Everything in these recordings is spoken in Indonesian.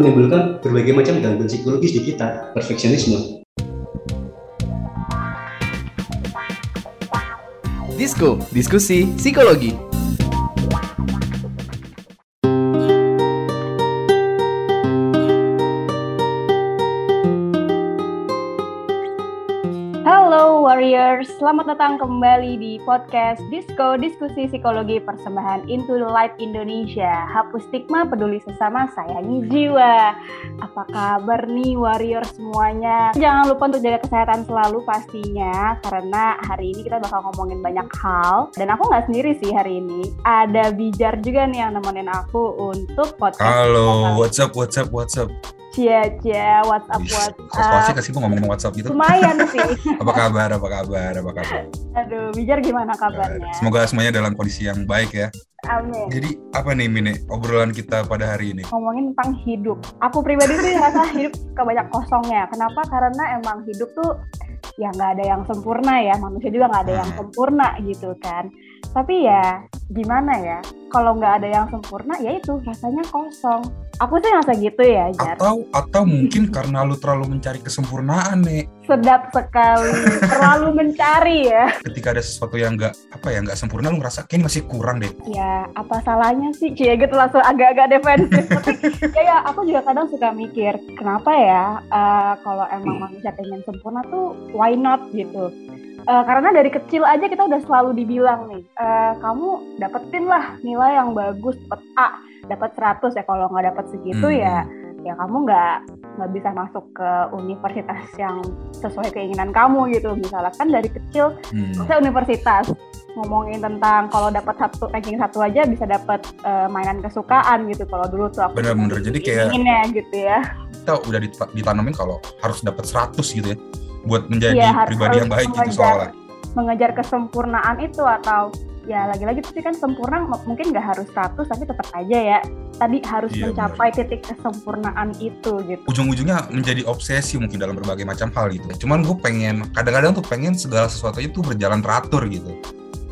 menimbulkan berbagai macam gangguan psikologis di kita, perfeksionisme. Disko, diskusi psikologi. Selamat datang kembali di podcast Disko Diskusi Psikologi Persembahan Into the Light Indonesia. Hapus stigma, peduli sesama, sayangi jiwa. Apa kabar nih Warriors semuanya? Jangan lupa untuk jaga kesehatan selalu pastinya, karena hari ini kita bakal ngomongin banyak hal. Dan aku nggak sendiri sih hari ini. Ada Bijar juga nih yang nemenin aku untuk podcast. Halo, what's up, what's up, what's up? Cia cia, WhatsApp WhatsApp. Sih kasih gue ngomongin WhatsApp gitu. Lumayan sih. apa kabar? Apa kabar? Apa kabar? Aduh, Bijar gimana kabarnya? Semoga semuanya dalam kondisi yang baik ya. Amin. Jadi apa nih Mine obrolan kita pada hari ini? Ngomongin tentang hidup. Aku pribadi sih rasa hidup kebanyak kosongnya. Kenapa? Karena emang hidup tuh ya nggak ada yang sempurna ya. Manusia juga nggak ada yang sempurna gitu kan. Tapi ya gimana ya? Kalau nggak ada yang sempurna, ya itu rasanya kosong. Aku sih ngerasa gitu ya, Jar. Atau atau mungkin karena lu terlalu mencari kesempurnaan nih. Sedap sekali, terlalu mencari ya. Ketika ada sesuatu yang nggak apa ya nggak sempurna, lu ngerasa kayaknya masih kurang deh. Ya apa salahnya sih? Cie gitu langsung agak-agak defensif. ya, ya aku juga kadang suka mikir, kenapa ya uh, kalau emang manusia pengen sempurna tuh why not gitu. Uh, karena dari kecil aja kita udah selalu dibilang nih, uh, kamu dapetin lah nilai yang bagus, dapet A, dapat 100 ya. Kalau nggak dapat segitu hmm. ya ya kamu nggak nggak bisa masuk ke universitas yang sesuai keinginan kamu gitu. Misalnya kan dari kecil hmm. saya universitas ngomongin tentang kalau dapat satu ranking satu aja bisa dapat uh, mainan kesukaan gitu. Kalau dulu tuh aku bener-bener jadi kayak inginnya gitu ya. kita udah ditanamin kalau harus dapat 100 gitu ya buat menjadi ya, pribadi yang baik gitu mengejar, gitu soalnya. mengejar kesempurnaan itu atau ya lagi-lagi tapi kan sempurna mungkin nggak harus 100 tapi tetap aja ya. Tadi harus iya, mencapai bener. titik kesempurnaan itu gitu. Ujung-ujungnya menjadi obsesi mungkin dalam berbagai macam hal gitu. Cuman gue pengen kadang-kadang tuh pengen segala sesuatu itu berjalan teratur gitu.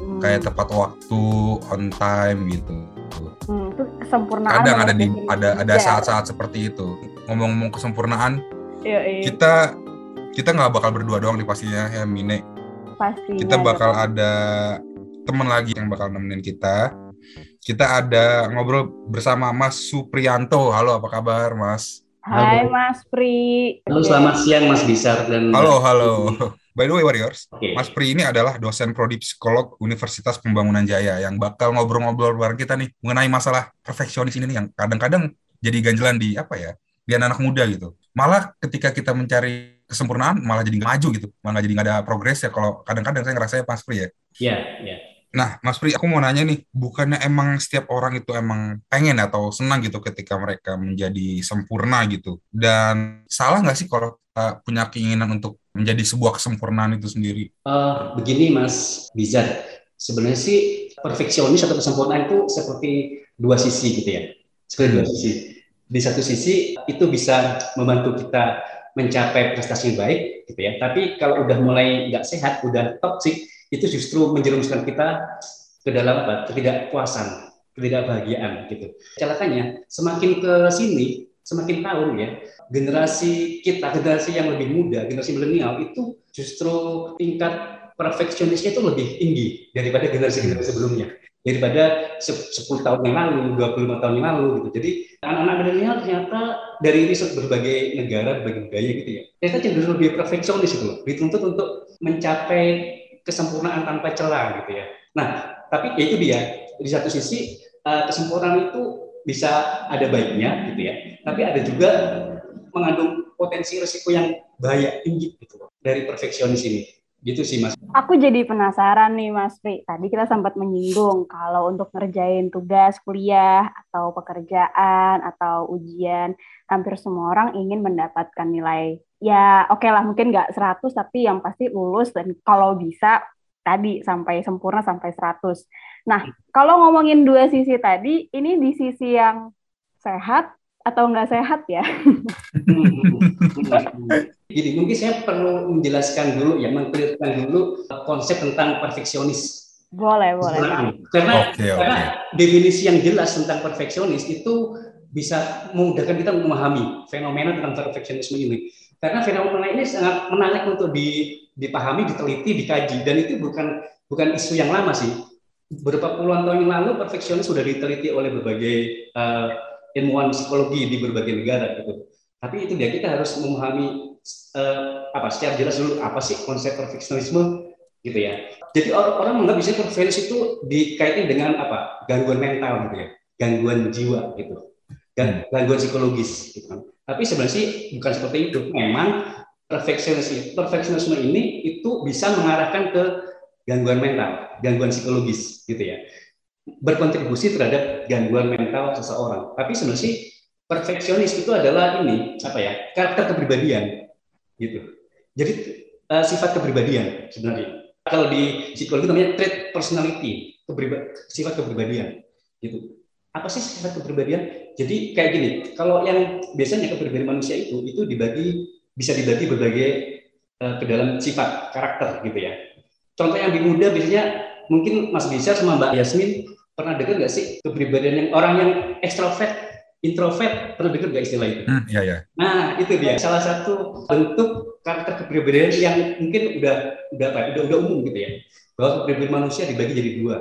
Hmm. kayak tepat waktu on time gitu. Hmm, itu kesempurnaan kadang ada di ada ada saat-saat seperti itu. Ngomong-ngomong kesempurnaan iya, iya. kita kita nggak bakal berdua doang di pastinya ya Mine pasti kita bakal ada teman lagi yang bakal nemenin kita. Kita ada ngobrol bersama Mas Suprianto. Halo, apa kabar, Mas? Hai, halo. Mas Pri. Halo, selamat siang, Mas Bisar dan Halo, halo. By the way, Warriors, okay. Mas Pri ini adalah dosen prodi psikolog Universitas Pembangunan Jaya yang bakal ngobrol-ngobrol bareng kita nih mengenai masalah perfeksionis ini nih yang kadang-kadang jadi ganjelan di apa ya di anak, -anak muda gitu. Malah ketika kita mencari kesempurnaan malah jadi nggak maju gitu, malah jadi nggak ada progres ya. Kalau kadang-kadang saya ngerasa ya Mas Pri ya. Iya, iya. Nah, Mas Pri, aku mau nanya nih, bukannya emang setiap orang itu emang pengen atau senang gitu ketika mereka menjadi sempurna gitu? Dan salah nggak sih kalau uh, punya keinginan untuk menjadi sebuah kesempurnaan itu sendiri? Uh, begini, Mas Bizar. Sebenarnya sih perfeksionis atau kesempurnaan itu seperti dua sisi gitu ya. Seperti dua sisi. Di satu sisi itu bisa membantu kita mencapai prestasi baik gitu ya. Tapi kalau udah mulai nggak sehat, udah toxic, itu justru menjerumuskan kita ke dalam apa? ketidakpuasan, ketidakbahagiaan gitu. Celakanya semakin ke sini, semakin tahun ya, generasi kita, generasi yang lebih muda, generasi milenial itu justru tingkat perfeksionisnya itu lebih tinggi daripada generasi-generasi sebelumnya daripada 10 tahun yang lalu, 25 tahun yang lalu gitu. Jadi anak-anak milenial ternyata dari riset berbagai negara, berbagai budaya gitu ya, ternyata cenderung lebih perfeksionis itu loh, dituntut untuk mencapai kesempurnaan tanpa celah gitu ya. Nah, tapi ya itu dia di satu sisi uh, kesempurnaan itu bisa ada baiknya gitu ya, tapi ada juga mengandung potensi risiko yang bahaya tinggi gitu loh dari perfeksionis ini. Gitu sih Mas. Aku jadi penasaran nih Mas Pri. Tadi kita sempat menyinggung kalau untuk ngerjain tugas kuliah atau pekerjaan atau ujian, hampir semua orang ingin mendapatkan nilai ya oke okay lah mungkin nggak 100 tapi yang pasti lulus dan kalau bisa tadi sampai sempurna sampai 100. Nah, kalau ngomongin dua sisi tadi, ini di sisi yang sehat atau nggak sehat ya? Jadi mungkin saya perlu menjelaskan dulu ya, mengklirkan dulu konsep tentang perfeksionis. Boleh, boleh. Karena, okay, karena definisi yang jelas tentang perfeksionis itu bisa memudahkan kita memahami fenomena tentang perfeksionisme ini. Karena fenomena ini sangat menarik untuk dipahami, diteliti, dikaji, dan itu bukan bukan isu yang lama sih. Beberapa puluhan tahun yang lalu perfeksionis sudah diteliti oleh berbagai uh, ilmuwan psikologi di berbagai negara gitu. Tapi itu dia kita harus memahami uh, apa secara jelas dulu apa sih konsep perfeksionisme gitu ya. Jadi orang, orang menganggap bisa perfeksionis itu dikaitkan dengan apa gangguan mental gitu ya, gangguan jiwa gitu dan gangguan psikologis gitu kan. Tapi sebenarnya sih bukan seperti itu. Memang perfeksionisme perfeksionisme ini itu bisa mengarahkan ke gangguan mental, gangguan psikologis gitu ya. Berkontribusi terhadap gangguan mental seseorang. Tapi sebenarnya sih perfeksionis itu adalah ini apa ya? karakter kepribadian gitu. Jadi uh, sifat kepribadian sebenarnya. Kalau di psikologi namanya trait personality, sifat kepribadian gitu apa sih sifat kepribadian? Jadi kayak gini, kalau yang biasanya kepribadian manusia itu itu dibagi bisa dibagi berbagai uh, ke dalam sifat karakter gitu ya. Contoh yang lebih mudah biasanya mungkin Mas Bisa sama Mbak Yasmin pernah dengar nggak sih kepribadian yang orang yang ekstrovert, introvert pernah dengar nggak istilah itu? Hmm, iya ya. Nah itu dia salah satu bentuk karakter kepribadian yang mungkin udah udah apa? Udah udah umum gitu ya. Bahwa kepribadian manusia dibagi jadi dua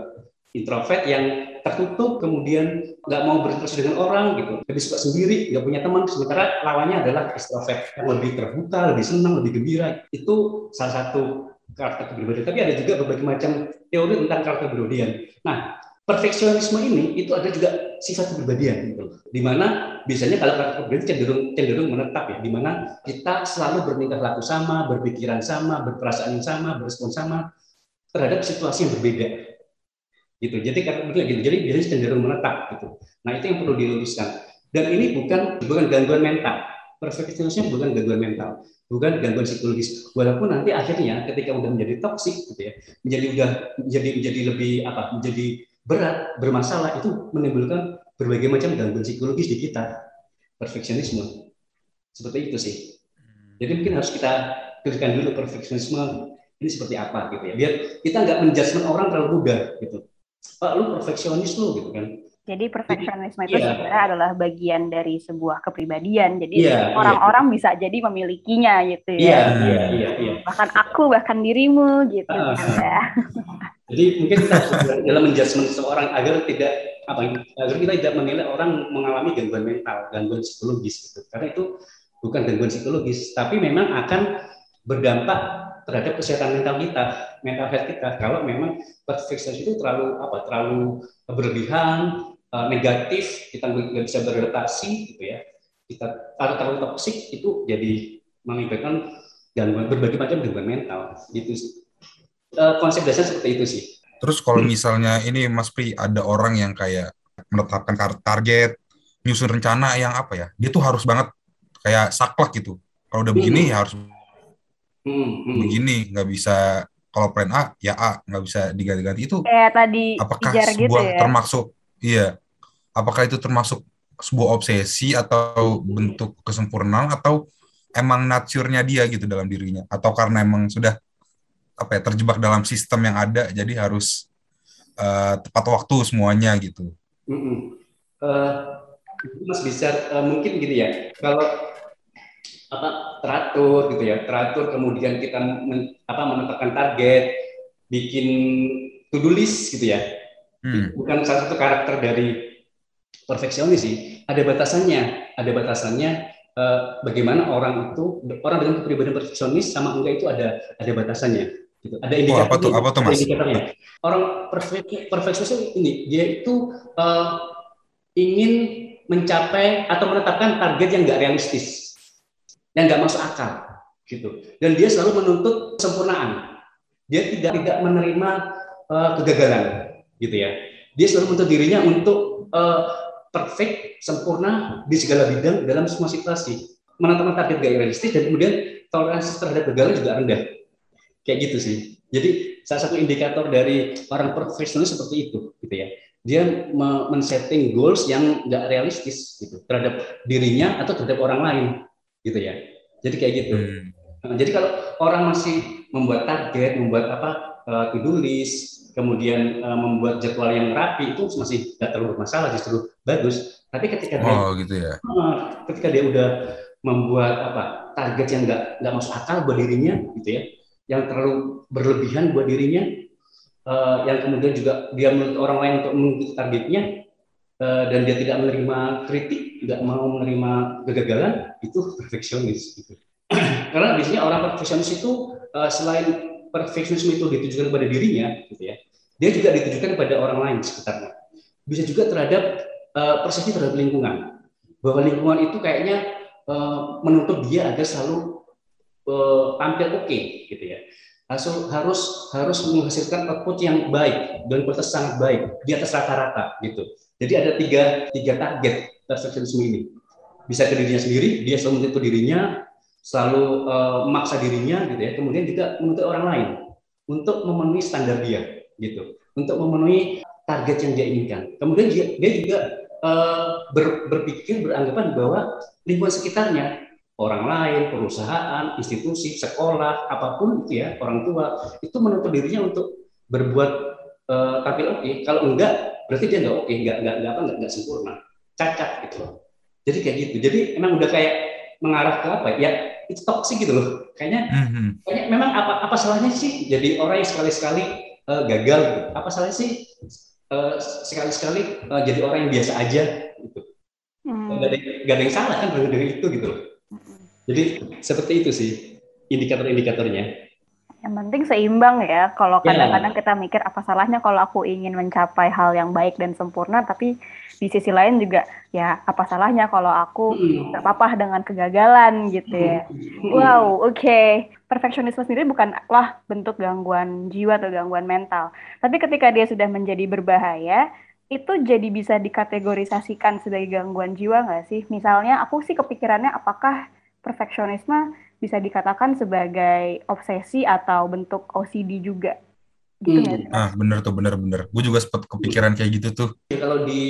introvert yang tertutup kemudian nggak mau berinteraksi dengan orang gitu lebih suka sendiri nggak punya teman sementara lawannya adalah extrovert yang lebih terbuka lebih senang lebih gembira itu salah satu karakter kepribadian tapi ada juga berbagai macam teori tentang karakter kepribadian nah perfeksionisme ini itu ada juga sifat kepribadian gitu di mana biasanya kalau karakter kepribadian cenderung cenderung menetap ya di mana kita selalu bertingkah laku sama berpikiran sama berperasaan yang sama berespon sama terhadap situasi yang berbeda gitu. Jadi karena gitu. Jadi biasanya cenderung menetap gitu. Nah itu yang perlu diluruskan. Dan ini bukan bukan gangguan mental. Perfeksionisnya bukan gangguan mental, bukan gangguan psikologis. Walaupun nanti akhirnya ketika udah menjadi toksik gitu ya, menjadi udah menjadi menjadi lebih apa? Menjadi berat, bermasalah itu menimbulkan berbagai macam gangguan psikologis di kita. Perfeksionisme. Seperti itu sih. Jadi mungkin harus kita pikirkan dulu perfeksionisme ini seperti apa gitu ya. Biar kita nggak menjudgment orang terlalu mudah gitu Pak lu perfeksionis lu gitu kan jadi perfeksionisme itu yeah. sebenarnya adalah bagian dari sebuah kepribadian. Jadi yeah, iya. orang-orang yeah. bisa jadi memilikinya gitu ya. Iya, iya, iya, iya. Bahkan aku, bahkan dirimu gitu uh, kan ya. Jadi mungkin kita dalam menjudgment seseorang agar tidak apa agar kita tidak menilai orang mengalami gangguan mental, gangguan psikologis gitu. Karena itu bukan gangguan psikologis, tapi memang akan berdampak terhadap kesehatan mental kita, mental health kita. Kalau memang perfeksionis itu terlalu apa, terlalu berlebihan, uh, negatif, kita nggak bisa beradaptasi, gitu ya. Kita kalau terlalu toksik itu jadi mengakibatkan gangguan berbagai macam gangguan mental, gitu sih. Uh, konsep dasar seperti itu sih. Terus kalau misalnya ini Mas Pri ada orang yang kayak menetapkan target, nyusun rencana yang apa ya, dia tuh harus banget kayak saklek gitu. Kalau udah begini hmm. ya harus hmm, hmm. begini nggak bisa kalau plan A ya A nggak bisa diganti-ganti itu kayak tadi apakah gitu sebuah gitu ya? termasuk iya apakah itu termasuk sebuah obsesi atau bentuk kesempurnaan atau emang naturnya dia gitu dalam dirinya atau karena emang sudah apa ya terjebak dalam sistem yang ada jadi harus uh, tepat waktu semuanya gitu. Mm -hmm. uh, Mas bisa uh, mungkin gitu ya kalau apa teratur gitu ya teratur kemudian kita men, apa menetapkan target bikin to do list gitu ya hmm. bukan salah satu karakter dari perfeksionis sih. Ada batasannya. Ada batasannya eh, bagaimana orang itu orang dengan kepribadian perfeksionis sama enggak itu ada ada batasannya gitu. Ada indikator oh, apa tuh? Apa tuh mas? indikatornya. Orang perfek, perfeksionis ini dia itu eh, ingin mencapai atau menetapkan target yang enggak realistis yang nggak masuk akal gitu. Dan dia selalu menuntut kesempurnaan. Dia tidak tidak menerima uh, kegagalan gitu ya. Dia selalu menuntut dirinya untuk uh, perfect sempurna di segala bidang dalam semua situasi menentukan target gak realistis dan kemudian toleransi terhadap kegagalan juga rendah kayak gitu sih jadi salah satu indikator dari orang profesional seperti itu gitu ya dia men-setting goals yang nggak realistis gitu terhadap dirinya atau terhadap orang lain gitu ya. Jadi kayak gitu. Hmm. Nah, jadi kalau orang masih membuat target, membuat apa uh, to-do list, kemudian uh, membuat jadwal yang rapi itu masih tidak terlalu bermasalah, justru bagus. Tapi ketika oh, dia, gitu ya. Uh, ketika dia udah membuat apa target yang nggak nggak masuk akal buat dirinya, gitu ya, yang terlalu berlebihan buat dirinya, uh, yang kemudian juga dia menuntut orang lain untuk mengikuti targetnya, uh, dan dia tidak menerima kritik, tidak mau menerima kegagalan, itu perfeksionis. Gitu. Karena biasanya orang perfeksionis itu uh, selain perfeksionisme itu ditujukan kepada dirinya, gitu ya, dia juga ditujukan kepada orang lain sekitarnya. Bisa juga terhadap uh, persepsi terhadap lingkungan, bahwa lingkungan itu kayaknya uh, menuntut dia agar selalu uh, tampil oke, okay, gitu ya. Harus harus harus menghasilkan output yang baik dan kualitas sangat baik di atas rata-rata, gitu. Jadi ada tiga tiga target perfeksionisme ini. Bisa ke dirinya sendiri, dia selalu menuntut dirinya, selalu uh, memaksa dirinya gitu ya kemudian juga menuntut orang lain untuk memenuhi standar dia gitu untuk memenuhi target yang dia inginkan kemudian dia, dia juga uh, ber, berpikir beranggapan bahwa lingkungan sekitarnya orang lain perusahaan institusi sekolah apa pun itu ya orang tua itu menuntut dirinya untuk berbuat uh, tampil oke okay. kalau enggak berarti dia enggak oke okay. enggak enggak enggak apa enggak, enggak sempurna cacat gitu jadi kayak gitu jadi emang udah kayak mengarah ke apa ya itu toxic gitu loh. Kayaknya mm-hmm. kayaknya memang apa apa salahnya sih jadi orang yang sekali sekali uh, gagal gitu? Apa salahnya sih uh, eh, sekali sekali uh, jadi orang yang biasa aja gitu? Mm. gak, ada, gak ada yang salah kan dari itu gitu loh. Jadi seperti itu sih indikator-indikatornya yang penting seimbang ya. Kalau ya. kadang-kadang kita mikir apa salahnya kalau aku ingin mencapai hal yang baik dan sempurna, tapi di sisi lain juga ya apa salahnya kalau aku hmm. terpapah dengan kegagalan gitu ya. Hmm. Wow, oke. Okay. Perfeksionisme sendiri bukanlah bentuk gangguan jiwa atau gangguan mental. Tapi ketika dia sudah menjadi berbahaya, itu jadi bisa dikategorisasikan sebagai gangguan jiwa nggak sih? Misalnya aku sih kepikirannya apakah perfeksionisme bisa dikatakan sebagai obsesi atau bentuk OCD juga. Gitu hmm. Ah, bener tuh, bener-bener. Gue juga sempat kepikiran kayak gitu tuh. Ya, kalau di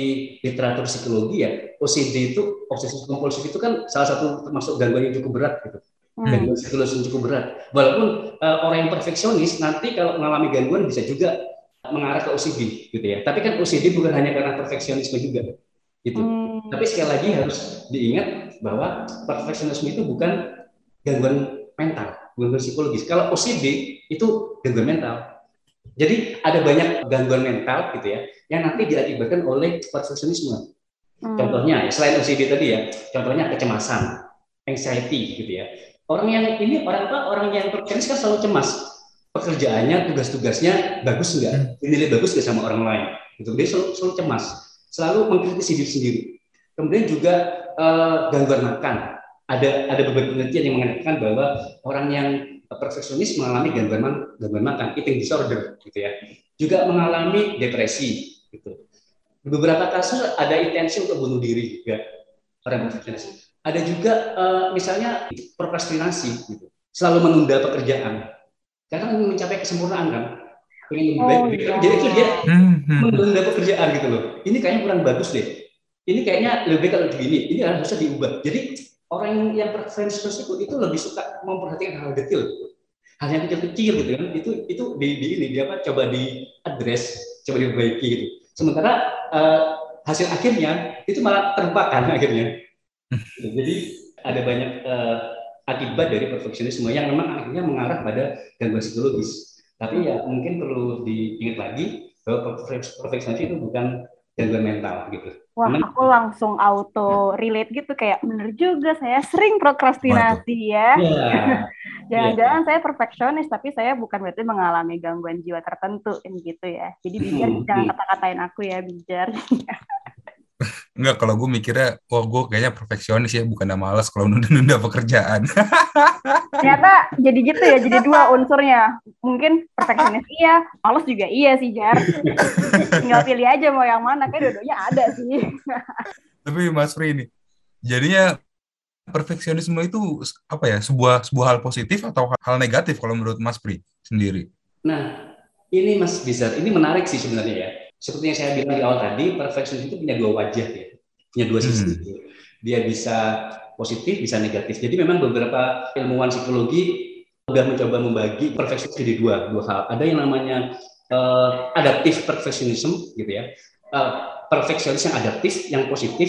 literatur psikologi ya, OCD itu, obsesi kompulsif itu kan salah satu termasuk gangguan yang cukup berat gitu. Hmm. Gangguan psikologis yang cukup berat. Walaupun uh, orang yang perfeksionis nanti kalau mengalami gangguan bisa juga mengarah ke OCD gitu ya. Tapi kan OCD bukan hanya karena perfeksionisme juga gitu. Hmm. Tapi sekali lagi harus diingat bahwa perfeksionisme itu bukan gangguan mental, gangguan psikologis. Kalau OCD itu gangguan mental. Jadi ada banyak gangguan mental gitu ya, yang nanti diakibatkan oleh perfeksionisme. Hmm. Contohnya ya, selain OCD tadi ya, contohnya kecemasan, anxiety gitu ya. Orang yang ini orang apa? Orang yang perfeksionis kan selalu cemas. Pekerjaannya, tugas-tugasnya bagus enggak? Hmm. Dinilai bagus enggak sama orang lain? Gitu. Dia selalu, selalu cemas, selalu mengkritisi diri sendiri. Kemudian juga uh, gangguan makan, ada ada beberapa penelitian yang mengatakan bahwa orang yang perfeksionis mengalami gangguan gangguan makan eating disorder gitu ya. Juga mengalami depresi gitu. Di beberapa kasus ada intensi untuk bunuh diri juga orang perfeksionis. Ada juga uh, misalnya prokrastinasi gitu. Selalu menunda pekerjaan. Karena ingin mencapai kesempurnaan kan? Ingin lebih baik oh, iya. jadi itu dia hmm, hmm. menunda pekerjaan gitu loh. Ini kayaknya kurang bagus deh. Ini kayaknya lebih baik kalau begini ini harusnya diubah. Jadi orang yang preferensi tersebut itu lebih suka memperhatikan hal detail hal yang kecil-kecil gitu kan itu itu di, di ini dia apa coba di address coba diperbaiki gitu. Sementara uh, hasil akhirnya itu malah terlupakan akhirnya. Jadi ada banyak uh, akibat dari perfeksionisme yang memang akhirnya mengarah pada gangguan psikologis. Tapi ya mungkin perlu diingat lagi bahwa perfeksionis itu bukan gangguan mental gitu. Wah, aku langsung auto relate gitu kayak bener juga saya sering prokrastinasi ya. Iya. Jangan-jangan yeah. saya perfeksionis tapi saya bukan berarti mengalami gangguan jiwa tertentu gitu ya. Jadi biar jangan kata-katain aku ya bijar. Enggak, kalau gue mikirnya, wah gue kayaknya perfeksionis ya, bukan malas kalau nunda-nunda pekerjaan. Ternyata jadi gitu ya, jadi dua unsurnya. Mungkin perfeksionis iya, malas juga iya sih, Jar. Tinggal pilih aja mau yang mana, kayak dua-duanya ada sih. Tapi Mas Pri ini, jadinya perfeksionisme itu apa ya, sebuah sebuah hal positif atau hal negatif kalau menurut Mas Pri sendiri? Nah, ini Mas Bizar, ini menarik sih sebenarnya ya seperti yang saya bilang di awal tadi, perfeksionis itu punya dua wajah ya, punya dua sisi. Hmm. Dia bisa positif, bisa negatif. Jadi memang beberapa ilmuwan psikologi udah mencoba membagi perfeksionis jadi dua dua hal. Ada yang namanya uh, adaptive perfectionism gitu ya. Uh, perfeksionis yang adaptif, yang positif.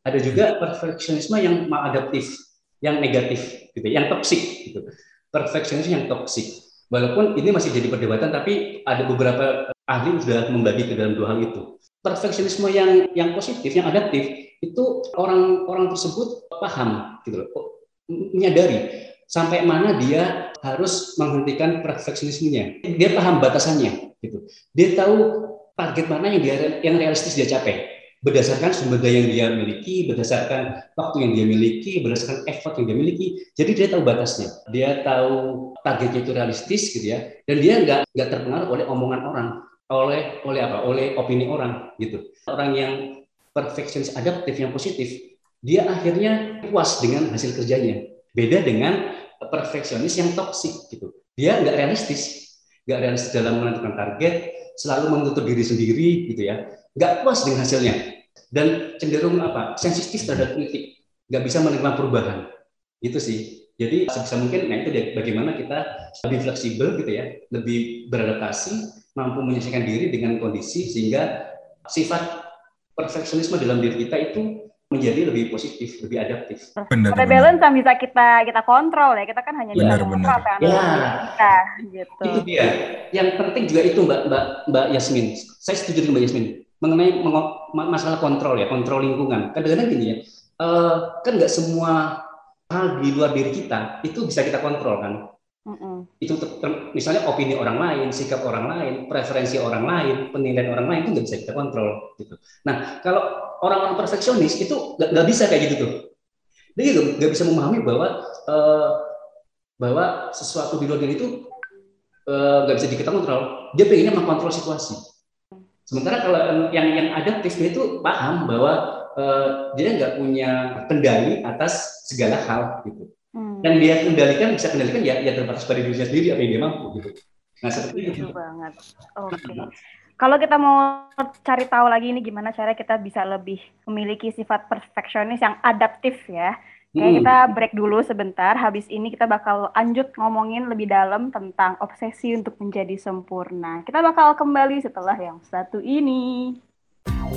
Ada juga perfeksionisme yang maladaptif, yang negatif gitu, yang toksik gitu. Perfeksionis yang toksik. Walaupun ini masih jadi perdebatan, tapi ada beberapa ahli sudah membagi ke dalam dua hal itu. Perfeksionisme yang yang positif, yang adaptif, itu orang-orang tersebut paham gitu loh, menyadari sampai mana dia harus menghentikan perfeksionismenya. Dia paham batasannya gitu. Dia tahu target mana yang dia yang realistis dia capai berdasarkan sumber daya yang dia miliki, berdasarkan waktu yang dia miliki, berdasarkan effort yang dia miliki. Jadi dia tahu batasnya, dia tahu targetnya itu realistis gitu ya, dan dia nggak nggak terpengaruh oleh omongan orang, oleh oleh apa, oleh opini orang gitu. Orang yang perfeksionis adaptif yang positif, dia akhirnya puas dengan hasil kerjanya. Beda dengan perfeksionis yang toksik gitu. Dia nggak realistis, nggak realistis dalam menentukan target, selalu menutup diri sendiri gitu ya. Nggak puas dengan hasilnya. Dan cenderung apa? Sensitif terhadap kritik. Nggak bisa menerima perubahan. Itu sih. Jadi sebisa mungkin nah itu bagaimana kita lebih fleksibel gitu ya. Lebih beradaptasi mampu menyesuaikan diri dengan kondisi sehingga sifat perfeksionisme dalam diri kita itu menjadi lebih positif, lebih adaptif. Benar, Ada balance yang bisa kita kita kontrol ya. Kita kan hanya benar, bisa benar. apa yang ya. kita gitu. Itu dia. Yang penting juga itu Mbak Mbak Mbak Yasmin. Saya setuju dengan Mbak Yasmin mengenai masalah kontrol ya, kontrol lingkungan. Kadang-kadang gini ya, uh, kan nggak semua hal di luar diri kita itu bisa kita kontrol kan. Mm-mm. Itu misalnya opini orang lain, sikap orang lain, preferensi orang lain, penilaian orang lain itu nggak bisa kita kontrol. Gitu. Nah kalau orang-orang perfeksionis itu nggak bisa kayak gitu tuh. Dia nggak bisa memahami bahwa uh, bahwa sesuatu di luar diri itu eh, nggak uh, bisa kita kontrol. Dia pengennya mengkontrol situasi Sementara kalau yang yang adaptif dia itu paham bahwa uh, dia nggak punya kendali atas segala hal gitu. Hmm. Yang dia kendalikan bisa kendalikan ya ya terbatas pada dirinya sendiri apa yang dia mampu gitu. Nah seperti itu. banget. Oke. Okay. Kalau kita mau cari tahu lagi ini gimana cara kita bisa lebih memiliki sifat perfeksionis yang adaptif ya. Oke, hmm. kita break dulu sebentar. Habis ini kita bakal lanjut ngomongin lebih dalam tentang obsesi untuk menjadi sempurna. Kita bakal kembali setelah yang satu ini.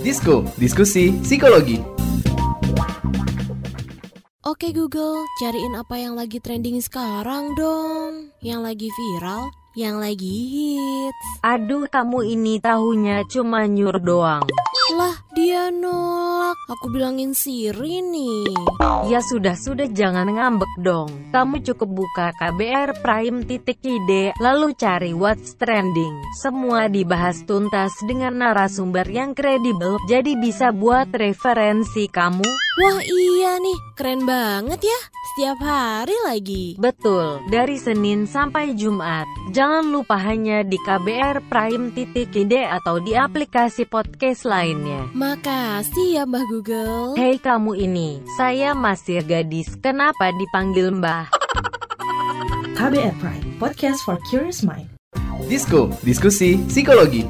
Disko, diskusi psikologi. Oke Google, cariin apa yang lagi trending sekarang dong. Yang lagi viral, yang lagi hits. Aduh, kamu ini tahunya cuma nyur doang. Lah, dia nolak. Aku bilangin Siri nih. Ya sudah-sudah jangan ngambek dong. Kamu cukup buka KBR Prime titik ide, lalu cari what's trending. Semua dibahas tuntas dengan narasumber yang kredibel, jadi bisa buat referensi kamu. Wah iya nih, keren banget ya. Setiap hari lagi. Betul, dari Senin sampai Jumat. Jangan lupa hanya di KBR Prime titik ide atau di aplikasi podcast lain lainnya. Makasih ya Mbah Google. Hei kamu ini, saya masih gadis, kenapa dipanggil Mbah? KBR Prime, podcast for curious mind. Disko, diskusi psikologi.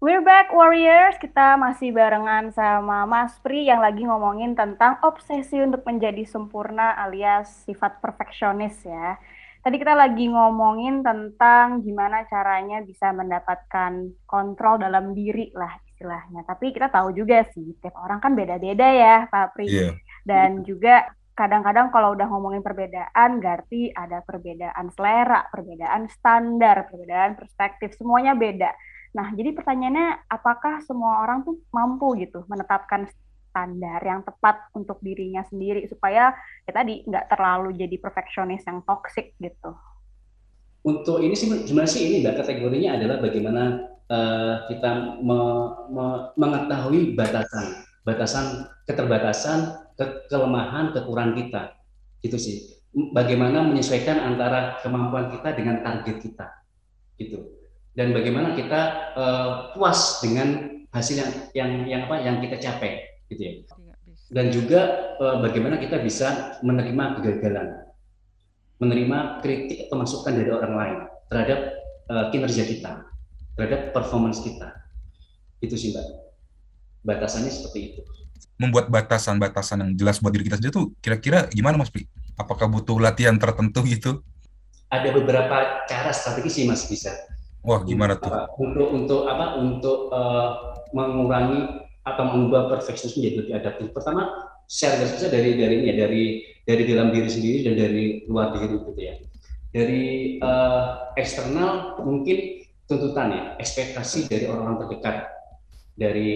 We're back Warriors, kita masih barengan sama Mas Pri yang lagi ngomongin tentang obsesi untuk menjadi sempurna alias sifat perfeksionis ya. Tadi kita lagi ngomongin tentang gimana caranya bisa mendapatkan kontrol dalam diri lah istilahnya. Tapi kita tahu juga sih, tiap orang kan beda-beda ya, Pak Pri. Yeah. Dan juga kadang-kadang kalau udah ngomongin perbedaan, berarti ada perbedaan selera, perbedaan standar, perbedaan perspektif, semuanya beda. Nah, jadi pertanyaannya, apakah semua orang tuh mampu gitu menetapkan standar yang tepat untuk dirinya sendiri supaya ya tadi nggak terlalu jadi perfeksionis yang toxic gitu. Untuk ini sih sebenarnya sih ini nggak kategorinya adalah bagaimana uh, kita me, me, mengetahui batasan, batasan keterbatasan, ke, kelemahan, kekurangan kita, gitu sih. Bagaimana menyesuaikan antara kemampuan kita dengan target kita, gitu. Dan bagaimana kita uh, puas dengan hasil yang yang yang apa yang kita capai gitu ya. Dan juga uh, bagaimana kita bisa menerima kegagalan, menerima kritik atau masukan dari orang lain terhadap uh, kinerja kita, terhadap performance kita. Itu sih mbak. Batasannya seperti itu. Membuat batasan-batasan yang jelas buat diri kita sendiri tuh kira-kira gimana mas Pi? Apakah butuh latihan tertentu gitu? Ada beberapa cara strategi sih mas bisa. Wah gimana tuh? Untuk untuk apa? Untuk uh, mengurangi atau mengubah perfeksionis menjadi lebih adaptif. Pertama, share besar dari dari ini ya dari dari dalam diri sendiri dan dari luar diri gitu ya. Dari uh, eksternal mungkin tuntutan ya, ekspektasi dari orang-orang terdekat, dari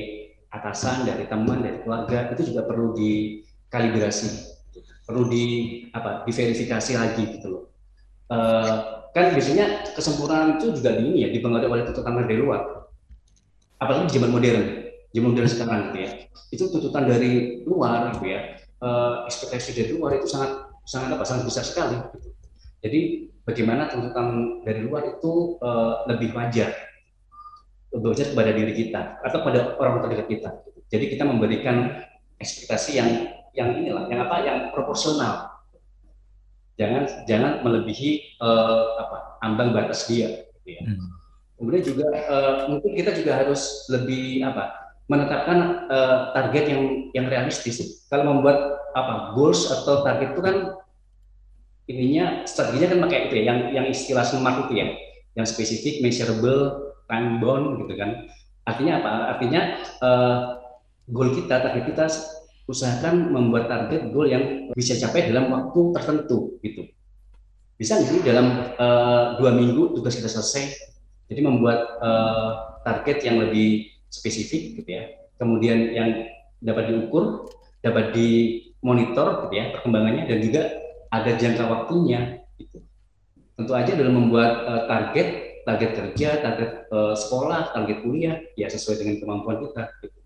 atasan, dari teman, dari keluarga itu juga perlu dikalibrasi, perlu di apa diverifikasi lagi gitu loh. Uh, kan biasanya kesempurnaan itu juga di ini ya dipengaruhi oleh tuntutan dari luar. Apalagi di zaman modern, zaman modern sekarang gitu ya. Itu tuntutan dari luar gitu ya. Uh, ekspektasi dari luar itu sangat sangat apa sangat besar sekali. Gitu. Jadi bagaimana tuntutan dari luar itu uh, lebih wajar lebih wajar kepada diri kita atau pada orang terdekat kita. Jadi kita memberikan ekspektasi yang yang inilah, yang apa, yang proporsional. Jangan jangan melebihi uh, apa ambang batas dia. Gitu ya. hmm. Kemudian juga uh, mungkin kita juga harus lebih apa menetapkan uh, target yang yang realistis. Kalau membuat apa goals atau target itu kan ininya strateginya kan pakai itu ya yang yang istilah smart itu ya. Yang spesifik measurable time bound gitu kan. Artinya apa? Artinya uh, goal kita target kita usahakan membuat target goal yang bisa capai dalam waktu tertentu gitu. Bisa nggak sih dalam uh, dua minggu tugas kita selesai? Jadi membuat uh, target yang lebih spesifik gitu ya kemudian yang dapat diukur dapat dimonitor gitu ya perkembangannya dan juga ada jangka waktunya gitu. Tentu aja dalam membuat uh, target, target kerja, target uh, sekolah, target kuliah, ya sesuai dengan kemampuan kita. Gitu.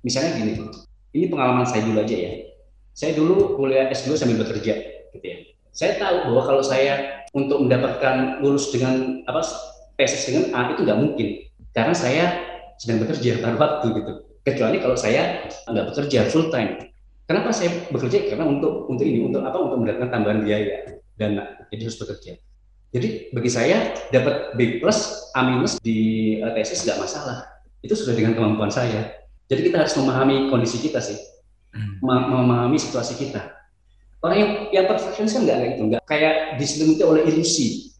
Misalnya gini, ini pengalaman saya dulu aja ya. Saya dulu kuliah S2 sambil bekerja, gitu ya. Saya tahu bahwa kalau saya untuk mendapatkan lulus dengan apa tesis dengan A itu nggak mungkin, karena saya sedang bekerja pada waktu gitu. Kecuali kalau saya nggak bekerja full time, Kenapa saya bekerja? Karena untuk untuk ini, untuk apa? Untuk mendapatkan tambahan biaya dana. Jadi harus bekerja. Jadi bagi saya dapat B plus, A minus di uh, tesis nggak masalah. Itu sudah dengan kemampuan saya. Jadi kita harus memahami kondisi kita sih, hmm. memahami situasi kita. Orang yang yang perfeksionis kan nggak itu, nggak kayak diselimuti oleh ilusi.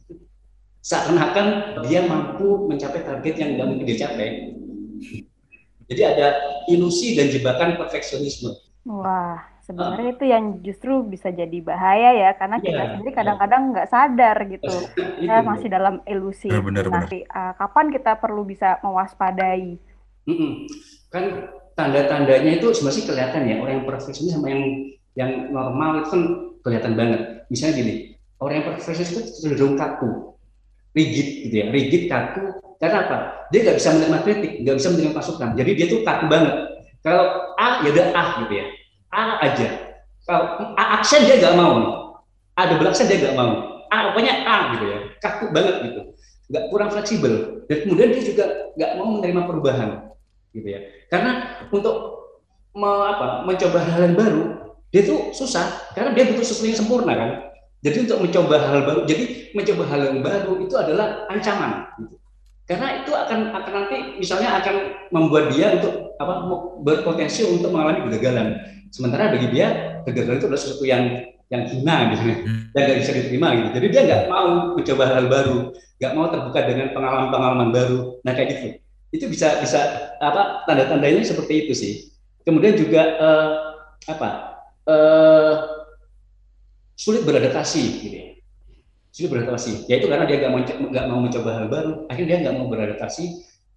Seakan-akan dia mampu mencapai target yang nggak mungkin dicapai. Jadi ada ilusi dan jebakan perfeksionisme Wah, sebenarnya uh, itu yang justru bisa jadi bahaya ya, karena yeah, kita sendiri iya. kadang-kadang nggak yeah. sadar gitu, kita masih dalam ilusi. Benar, benar, Nanti uh, kapan kita perlu bisa mewaspadai? Mm -mm. Kan tanda-tandanya itu sebenarnya kelihatan ya, orang yang perfeksionis sama yang yang normal itu kan kelihatan banget. Misalnya gini, orang yang perfeksionis itu cenderung kaku, rigid gitu ya, rigid kaku. Karena apa? Dia nggak bisa menerima kritik, nggak bisa menerima masukan. Jadi dia tuh kaku banget kalau A ya udah A gitu ya. A aja. Kalau A aksen dia nggak mau. A double aksen dia nggak mau. A pokoknya A gitu ya. Kaku banget gitu. Nggak kurang fleksibel. Dan kemudian dia juga nggak mau menerima perubahan gitu ya. Karena untuk me, apa, mencoba hal yang baru dia tuh susah karena dia butuh sesuatu yang sempurna kan. Jadi untuk mencoba hal baru, jadi mencoba hal yang baru itu adalah ancaman. Gitu. Karena itu akan akan nanti misalnya akan membuat dia untuk apa berpotensi untuk mengalami kegagalan. Sementara bagi dia kegagalan itu adalah sesuatu yang yang hina gitu hmm. dan nggak bisa diterima gitu. Jadi dia nggak mau mencoba hal baru nggak mau terbuka dengan pengalaman-pengalaman baru. Nah kayak gitu. Itu bisa bisa apa tanda-tandanya seperti itu sih. Kemudian juga uh, apa uh, sulit beradaptasi gitu ya. Sulit beradaptasi. Yaitu karena dia nggak mau nggak mau mencoba hal baru. Akhirnya dia nggak mau beradaptasi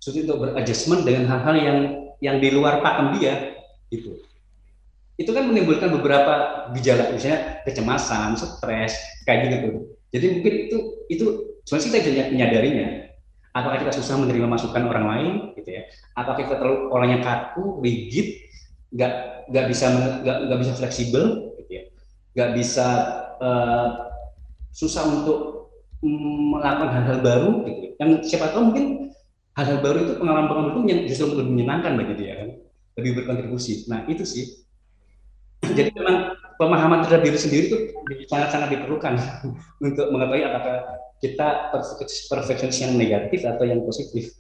sulit untuk beradjustment dengan hal-hal yang yang di luar pakem dia itu itu kan menimbulkan beberapa gejala misalnya kecemasan stres kayak gitu jadi mungkin itu itu sebenarnya kita jadi menyadarinya apakah kita susah menerima masukan orang lain gitu ya? Apakah kita terlalu orangnya kaku rigid nggak nggak bisa nggak bisa fleksibel gitu ya nggak bisa uh, susah untuk melakukan hal-hal baru gitu. Yang siapa tahu mungkin hal-hal baru itu pengalaman-pengalaman itu justru lebih menyenangkan bagi dia kan, lebih berkontribusi. Nah itu sih. Jadi memang pemahaman terhadap diri sendiri itu sangat-sangat diperlukan untuk mengetahui apakah kita perfeksionis yang negatif atau yang positif.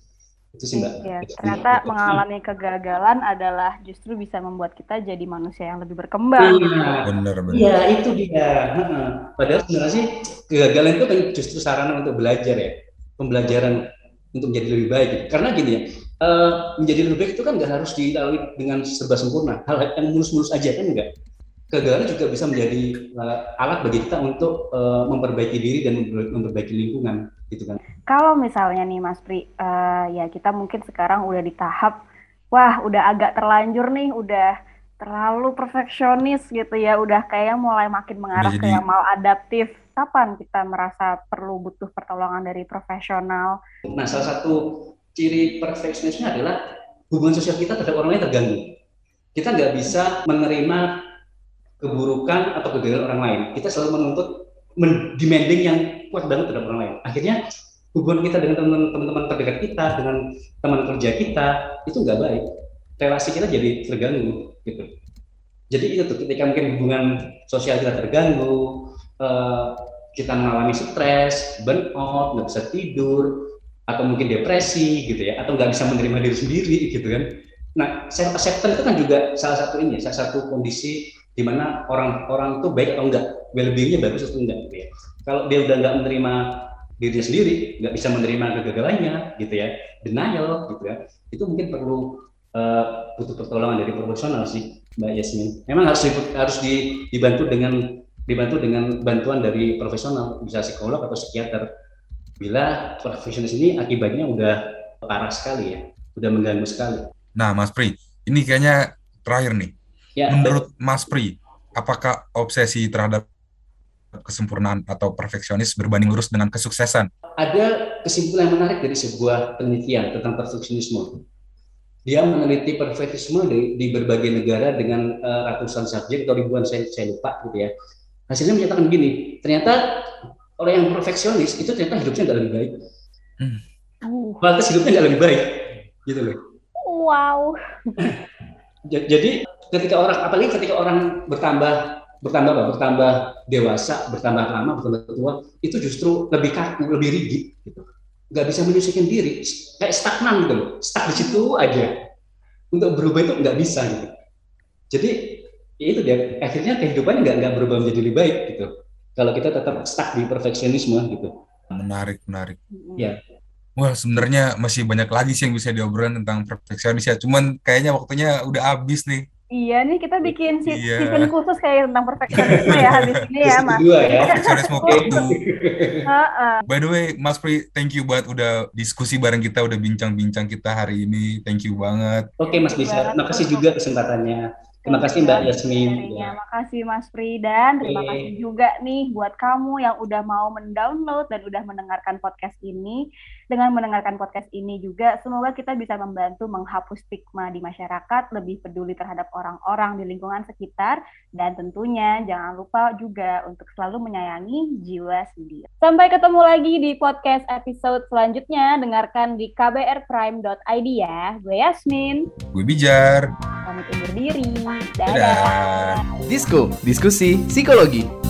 Itu sih Mbak. Iya, ternyata mengalami kegagalan adalah justru bisa membuat kita jadi manusia yang lebih berkembang. Iya, Bener, bener. Iya, itu dia. Heeh. Padahal sebenarnya sih kegagalan itu kan justru sarana untuk belajar ya, pembelajaran untuk menjadi lebih baik. gitu. Karena gini ya, eh, menjadi lebih baik itu kan nggak harus dilalui dengan serba sempurna. Hal yang mulus-mulus aja kan enggak. Kegagalan juga bisa menjadi eh, alat bagi kita untuk eh, memperbaiki diri dan memper- memperbaiki lingkungan, gitu kan. Kalau misalnya nih Mas Pri, eh, ya kita mungkin sekarang udah di tahap, wah udah agak terlanjur nih, udah terlalu perfeksionis gitu ya, udah kayak mulai makin mengarah ke yang maladaptif. Kapan kita merasa perlu butuh pertolongan dari profesional? Nah, salah satu ciri perfeksionisme adalah hubungan sosial kita terhadap orang lain terganggu. Kita nggak bisa menerima keburukan atau kegagalan orang lain. Kita selalu menuntut men- demanding yang kuat banget terhadap orang lain. Akhirnya hubungan kita dengan teman- teman-teman terdekat kita, dengan teman kerja kita itu nggak baik. Relasi kita jadi terganggu gitu. Jadi itu tuh ketika mungkin hubungan sosial kita terganggu, eh, kita mengalami stres, burnout, nggak bisa tidur, atau mungkin depresi gitu ya, atau nggak bisa menerima diri sendiri gitu kan. Nah, self acceptance itu kan juga salah satu ini, ya, salah satu kondisi di mana orang-orang itu baik atau enggak, well-beingnya bagus atau enggak gitu ya. Kalau dia udah nggak menerima dirinya sendiri, nggak bisa menerima kegagalannya gitu ya, denial gitu ya, itu mungkin perlu eh, butuh pertolongan dari profesional sih, Mbak Yasmin. Memang harus harus di- dibantu dengan dibantu dengan bantuan dari profesional, bisa psikolog atau psikiater. Bila perfeksionis ini akibatnya udah parah sekali ya, udah mengganggu sekali. Nah, Mas Pri, ini kayaknya terakhir nih. Ya, Menurut Mas Pri, apakah obsesi terhadap kesempurnaan atau perfeksionis berbanding lurus dengan kesuksesan? ada kesimpulan yang menarik dari sebuah penelitian tentang perfeksionisme. Dia meneliti perfeksionisme di, di berbagai negara dengan eh, ratusan subjek atau ribuan saya, saya lupa gitu ya. Hasilnya menyatakan gini, ternyata orang yang perfeksionis itu ternyata hidupnya nggak lebih baik. Uh, Kualitas hidupnya nggak lebih baik, gitu loh. wow. Ja- Jadi ketika orang, apalagi ketika orang bertambah bertambah apa? bertambah dewasa, bertambah lama, bertambah tua, itu justru lebih kaku, lebih rigid, gitu. Nggak bisa menyesuaikan diri, kayak stagnan gitu loh, stuck di situ aja. Untuk berubah itu nggak bisa gitu. Jadi ya itu dia, akhirnya kehidupannya nggak nggak berubah menjadi lebih baik gitu. Kalau kita tetap stuck di perfeksionisme gitu. Menarik, menarik. Ya. Wah, sebenarnya masih banyak lagi sih yang bisa diobrolin tentang perfeksionis ya. Cuman kayaknya waktunya udah habis nih. Iya nih kita bikin si- Iya. season khusus kayak tentang perfeksionisme ya habis ini ya Mas. kedua ya. Perfeksionisme. Heeh. By the way, Mas Pri, thank you banget udah diskusi bareng kita, udah bincang-bincang kita hari ini. Thank you banget. Oke Mas Bisa, terima kasih juga kesempatannya. Terima kasih Mbak Yasmin. Ya. Terima kasih Mas Pri dan terima Oke. kasih juga nih buat kamu yang udah mau mendownload dan udah mendengarkan podcast ini. Dengan mendengarkan podcast ini juga semoga kita bisa membantu menghapus stigma di masyarakat, lebih peduli terhadap orang-orang di lingkungan sekitar dan tentunya jangan lupa juga untuk selalu menyayangi jiwa sendiri. Sampai ketemu lagi di podcast episode selanjutnya. Dengarkan di kbrprime.id ya. Gue Yasmin, Gue Bijar. pamit undur diri. Dadah. Disko, diskusi psikologi.